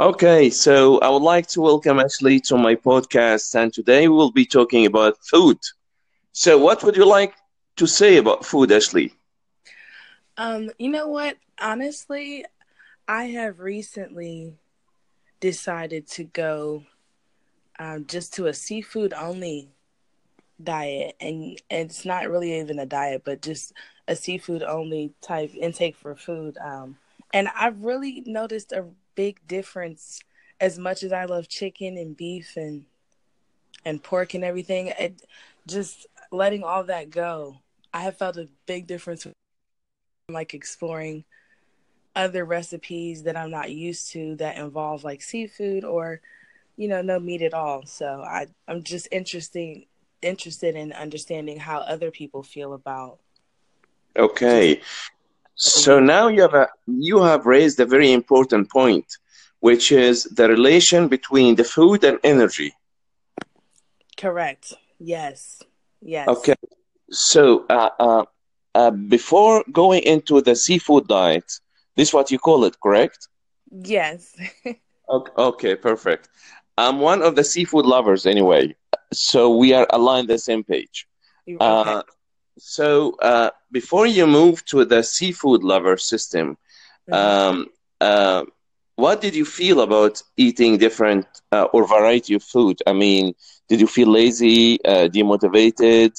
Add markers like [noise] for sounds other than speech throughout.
Okay, so I would like to welcome Ashley to my podcast, and today we'll be talking about food. So, what would you like to say about food, Ashley? Um, you know what? Honestly, I have recently decided to go um, just to a seafood only diet, and it's not really even a diet, but just a seafood only type intake for food. Um, and I've really noticed a big difference. As much as I love chicken and beef and and pork and everything, it, just letting all that go, I have felt a big difference. Like exploring other recipes that I'm not used to that involve like seafood or you know no meat at all. So I I'm just interesting interested in understanding how other people feel about Okay, so now you have a, you have raised a very important point, which is the relation between the food and energy. correct. Yes. Yes. Okay, so uh, uh, uh, before going into the seafood diet, this is what you call it, correct? Yes. [laughs] Okay, okay, perfect. I'm one of the seafood lovers anyway, so we are aligned the same page. Okay. So uh, before you move to the seafood lover system, Mhm. um, uh, what did you feel about eating different uh, or variety of food? I mean, did you feel lazy, uh, demotivated,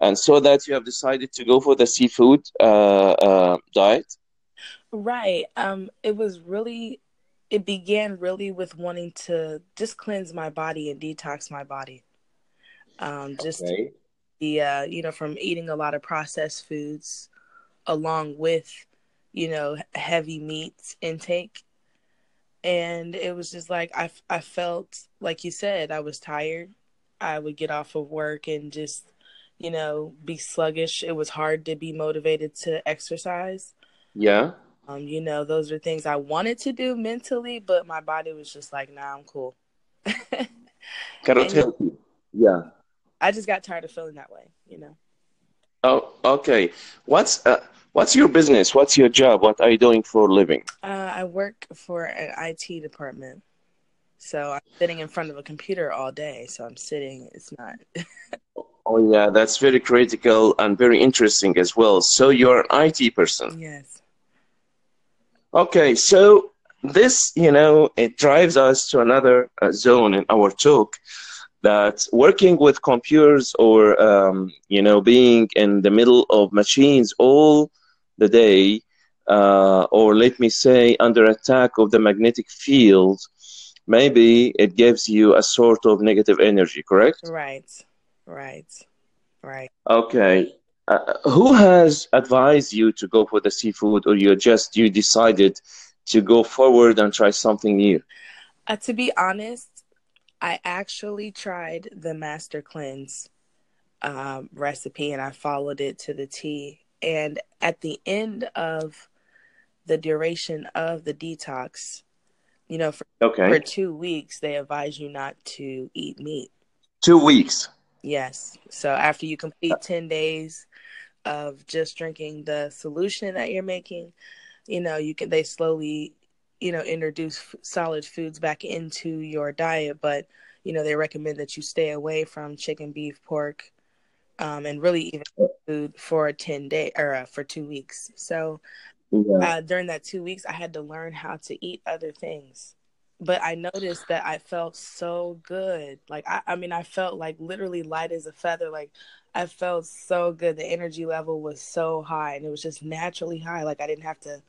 and so that you have decided to go for the seafood uh, uh, diet? Right. Um, it was really, it began really with wanting to just cleanse my body and detox my body. Um, just Okay. The, uh, you know, from eating a lot of processed foods along with, you know, heavy meat intake. And it was just like, I, I felt, like you said, I was tired. I would get off of work and just, you know, be sluggish. It was hard to be motivated to exercise. Yeah. Um, you know, those are things I wanted to do mentally, but my body was just like, nah, I'm cool. [laughs] And- help you. Yeah. I just got tired of feeling that way, you know. Oh, okay. What's uh, what's your business? What's your job? What are you doing for a living? Uh, I work for an IT department. So I'm sitting in front of a computer all day. So I'm sitting, it's not. [laughs] Oh, yeah, that's very critical and very interesting as well. So you're an IT person. yes. Okay, so this, you know, it drives us to another uh, zone in our talk that working with computers or, um, you know, being in the middle of machines all the day, uh, or let me say, under attack of the magnetic field, maybe it gives you a sort of negative energy, correct? Right. Right. Right. Okay. Uh, who has advised you to go for the seafood, or you just you decided to go forward and try something new? Uh, to be honest, I actually tried the Master Cleanse um, recipe and I followed it to the T. And at the end of the duration of the detox, you know, for, for two weeks, they advise you not to eat meat. Two weeks. Yes. So after you complete 10 days of just drinking the solution that you're making, you know, you can, they slowly, you know, introduce f- solid foods back into your diet. But, you know, they recommend that you stay away from chicken, beef, pork, um, and really even food for a 10 day or uh, for two weeks. So Yeah. uh, during that two weeks, I had to learn how to eat other things. But I noticed that I felt so good. Like I, I mean, I felt like literally light as a feather. Like I felt so good. The energy level was so high, and it was just naturally high. Like I didn't have to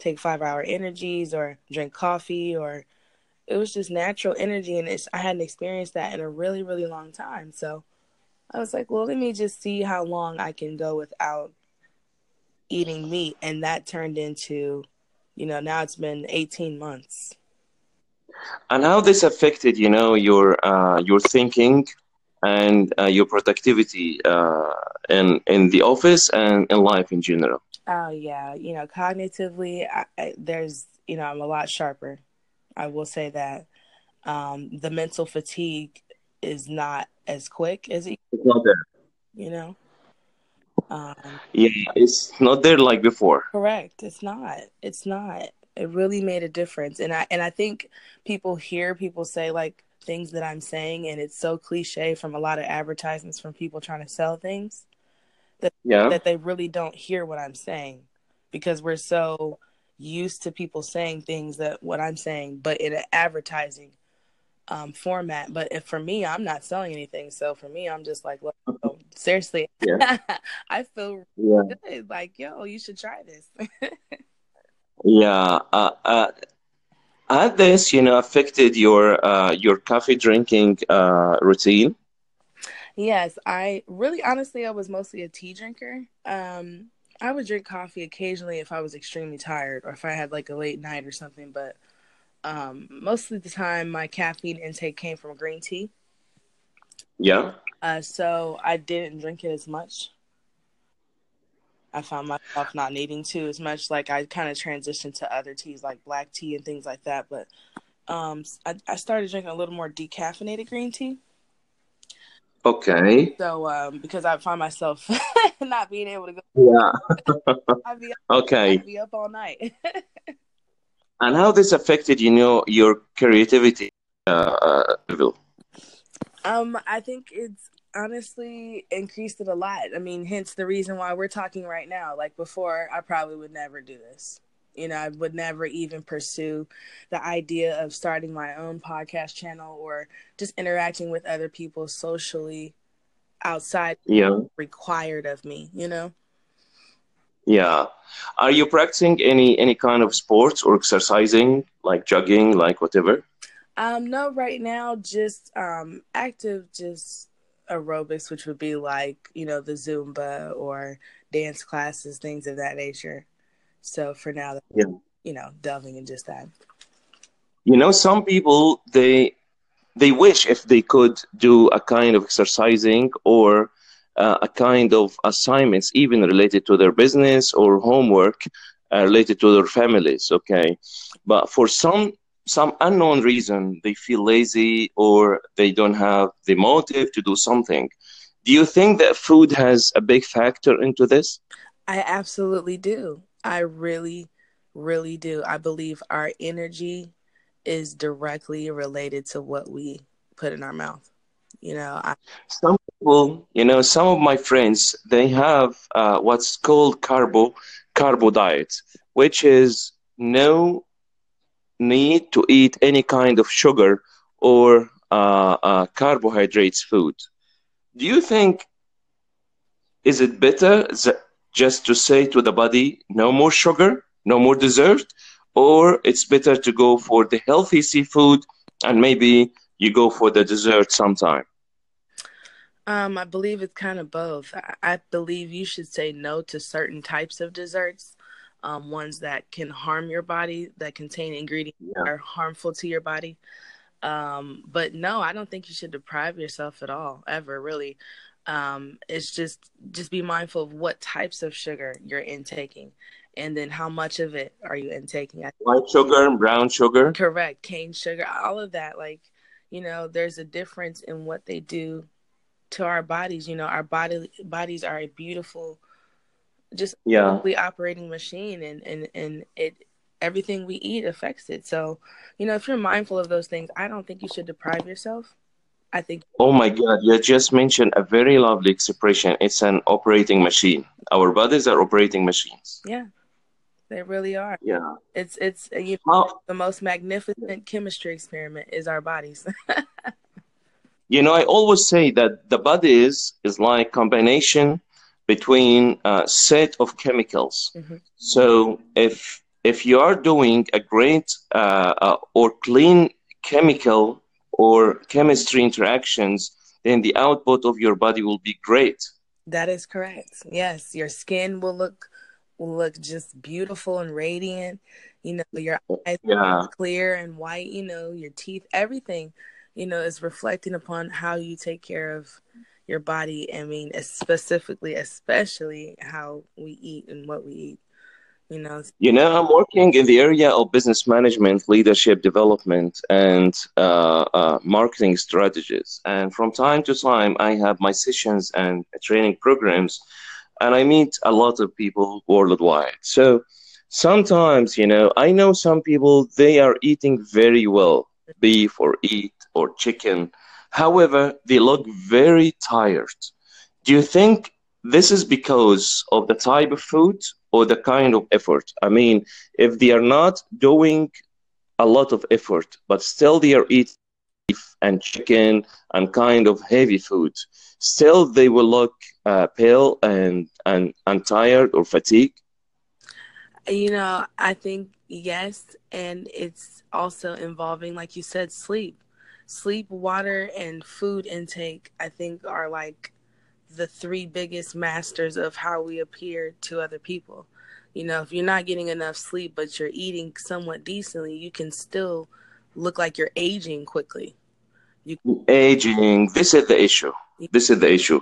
take five hour energies or drink coffee, or it was just natural energy, and it's I hadn't experienced that in a really, really long time. So I was like, well, let me just see how long I can go without eating meat, and that turned into, you know, now it's been 18 months. And how this affected, you know, your uh, your thinking and uh, your productivity uh, in in the office and in life in general. Oh yeah, you know, cognitively, I, I, there's, you know, I'm a lot sharper. I will say that. Um, the mental fatigue is not as quick as it, It's not there. you know. Um, Yeah, it's not there like before. correct. It's not. It's not. It really made a difference. And I and I think people hear people say like things that I'm saying and it's so cliche from a lot of advertisements from people trying to sell things that Yeah. that they really don't hear what I'm saying because we're so used to people saying things that what I'm saying but in an advertising um, format. But if for me, I'm not selling anything. So for me, I'm just like, look, [laughs] seriously, Yeah. [laughs] I feel Yeah. good. Like, yo, you should try this. [laughs] Yeah. Uh, uh, had this, you know, affected your uh, your coffee drinking uh, routine? Yes, I really, honestly, I was mostly a tea drinker. Um, I would drink coffee occasionally if I was extremely tired or if I had like a late night or something. But um, most of the time, my caffeine intake came from green tea. Yeah. Uh, so I didn't drink it as much. I found myself not needing to as much. Like I kind of transitioned to other teas like black tea and things like that. But um, I, I started drinking a little more decaffeinated green tea. Okay. So um, because I find myself [laughs] not being able to go, Yeah. [laughs] I'd be, [laughs] Okay. I'd be up all night. And how this affected, you know, your creativity uh, uh, level? um, I think it's honestly increased it a lot. I mean, hence the reason why we're talking right now. Like before, I probably would never do this. You know, I would never even pursue the idea of starting my own podcast channel or just interacting with other people socially outside Yeah. required of me, you know? Yeah. Are you practicing any any kind of sports or exercising, like jogging, like whatever? Um, no, right now, just um, active, just aerobics, which would be like, you know, the Zumba or dance classes, things of that nature. So for now, Yeah. you know, delving in just that. You know, some people they they wish if they could do a kind of exercising or uh, a kind of assignments, even related to their business or homework, uh, related to their families. Okay, but for some some unknown reason, they feel lazy or they don't have the motive to do something. Do you think that food has a big factor into this? I absolutely do. I really, really do. I believe our energy is directly related to what we put in our mouth. You know, I, Some people, you know, some of my friends, they have uh, what's called carbo carbo diet, which is no need to eat any kind of sugar or uh, uh, carbohydrates food. Do you think is it better th- just to say to the body, no more sugar, no more dessert, or it's better to go for the healthy seafood and maybe you go for the dessert sometime? um, I believe it's kind of both. I, believe you should say no to certain types of desserts, um, ones that can harm your body, that contain ingredients Yeah. that are harmful to your body. Um, but no, I don't think you should deprive yourself at all, ever, really. Um, it's just just be mindful of what types of sugar you're intaking, and then how much of it are you intaking. White sugar, and brown sugar. Correct. Cane sugar, all of that. Like, you know, there's a difference in what they do to our bodies. You know, our body bodies are a beautiful, just Yeah. we operating machine, and and and it everything we eat affects it. So, you know, if you're mindful of those things, I don't think you should deprive yourself. I think, Oh my God, you just mentioned a very lovely expression. It's an operating machine. Our bodies are operating machines. yeah, they really are. Yeah. It's it's uh, you know, How, the most magnificent chemistry experiment is our bodies. [laughs] you know, I always say that the body is is like combination between a set of chemicals. Mhm. So if if you are doing a great uh, uh, or clean chemical or chemistry interactions, then the output of your body will be great. That is correct. Yes, your skin will look will look just beautiful and radiant. You know, your eyes Yeah. clear and white. You know, your teeth, everything. You know, is reflecting upon how you take care of your body. I mean, specifically, especially how we eat and what we eat. You know, You know, I'm working in the area of business management, leadership development, and uh, uh, marketing strategies. And from time to time, I have my sessions and training programs, and I meet a lot of people worldwide. So sometimes, you know, I know some people they are eating very well, beef or eat or chicken. However, they look very tired. Do you think this is because of the type of food or the kind of effort? I mean, if they are not doing a lot of effort, but still they are eating beef and chicken and kind of heavy food, still they will look uh, pale and, and, and tired or fatigued? You know, I think yes, and it's also involving, like you said, sleep. Sleep, water, and food intake, I think, are like the three biggest masters of how we appear to other people. You know, if you're not getting enough sleep, but you're eating somewhat decently, you can still look like you're aging quickly. You aging. This is the issue. This is the issue.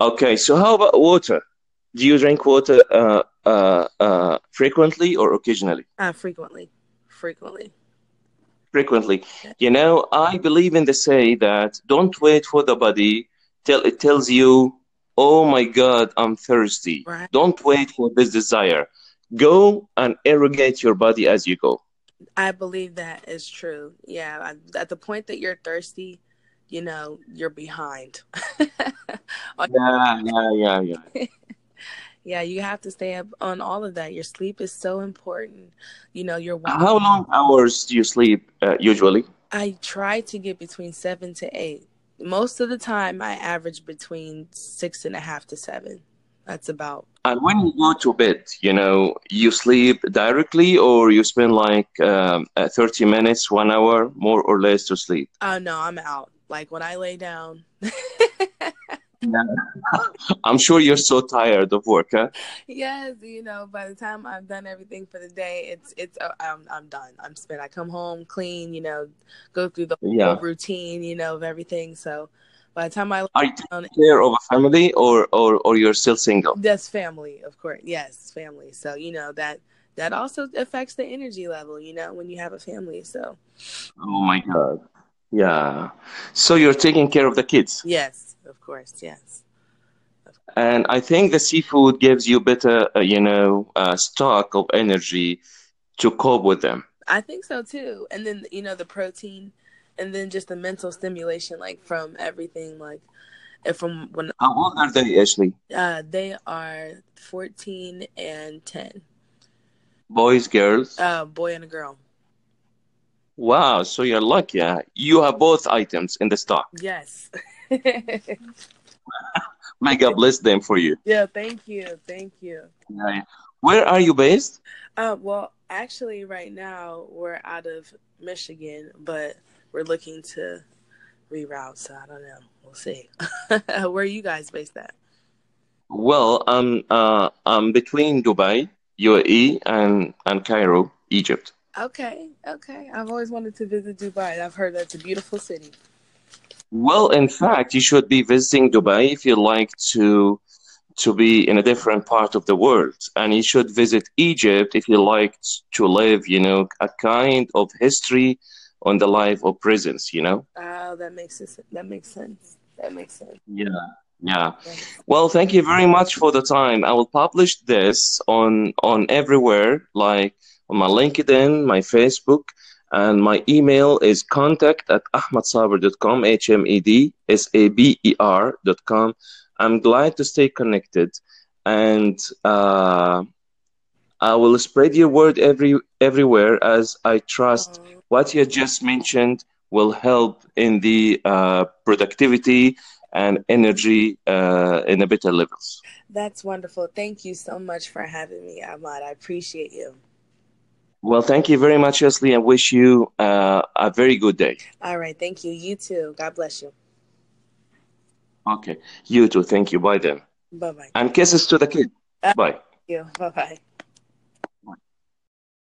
Okay, so how about water? Do you drink water uh, uh, uh, frequently or occasionally? Uh, frequently, frequently. Frequently. You know, I believe in the say that don't wait for the body till it tells you, "Oh my God, I'm thirsty." Right. Don't wait for this desire. Go and irrigate your body as you go. I believe that is true. Yeah, at the point that you're thirsty, you know, you're behind. [laughs] yeah, yeah, yeah, yeah. [laughs] yeah, you have to stay up on all of that. Your sleep is so important. You know, your how long hours do you sleep uh, usually? I try to get between seven to eight. Most of the time, I average between six and a half to seven. That's about. And when you go to bed, you know, you sleep directly, or you spend like um, uh, thirty minutes, one hour, more or less to sleep. Oh uh, no, I'm out. Like when I lay down. [laughs] Yeah. [laughs] I'm sure you're so tired of work, huh? Yes, you know, by the time I've done everything for the day, it's it's uh, I'm I'm done. I'm spent. I come home, clean, you know, go through the yeah. whole routine, you know, of everything. So by the time I are you taking care of a family or or or you're still single? That's family, of course. Yes, family. So you know that that also affects the energy level. You know, when you have a family. So. Oh my God. Yeah. So you're taking care of the kids. Yes of course, yes. And I think the seafood gives you better, uh, you know, uh, stock of energy to cope with them. I think so too. And then you know the protein, and then just the mental stimulation, like from everything, like from when. How old are they, Ashley? Uh, they are fourteen and ten. Boys, girls. Uh, boy and a girl. Wow, so you're lucky. You have both items in the stock. Yes. [laughs] [laughs] May God bless them for you. Yeah, thank you. Thank you. Where are you based? Uh, well, actually, right now we're out of Michigan, but we're looking to reroute. So I don't know. We'll see. [laughs] Where are you guys based at? Well, I'm uh, I'm between Dubai, UAE, and and Cairo, Egypt. Okay, okay. I've always wanted to visit Dubai. I've heard that's a beautiful city. Well, in fact, you should be visiting Dubai if you like to to be in a different part of the world, and you should visit Egypt if you like to live, you know, a kind of history on the life of prisons. You know. Oh, that makes sense. That makes sense. That makes sense. Yeah. Yeah. Well, thank you very much for the time. I will publish this on on everywhere, like on my LinkedIn, my Facebook, and my email is contact at ahmedsaber.com, H-M-E-D-S-A-B-E-R.com. I'm glad to stay connected and uh, I will spread your word every everywhere as I trust what you just mentioned will help in the uh, productivity and energy uh, in a better levels. That's wonderful. Thank you so much for having me, Ahmed. I appreciate you. Well, thank you very much, Leslie, and wish you uh, a very good day. All right. Thank you. You too. God bless you. Okay. You too. Thank you. Bye then. Bye bye. And kisses to the kid. Uh, bye. you. Bye bye.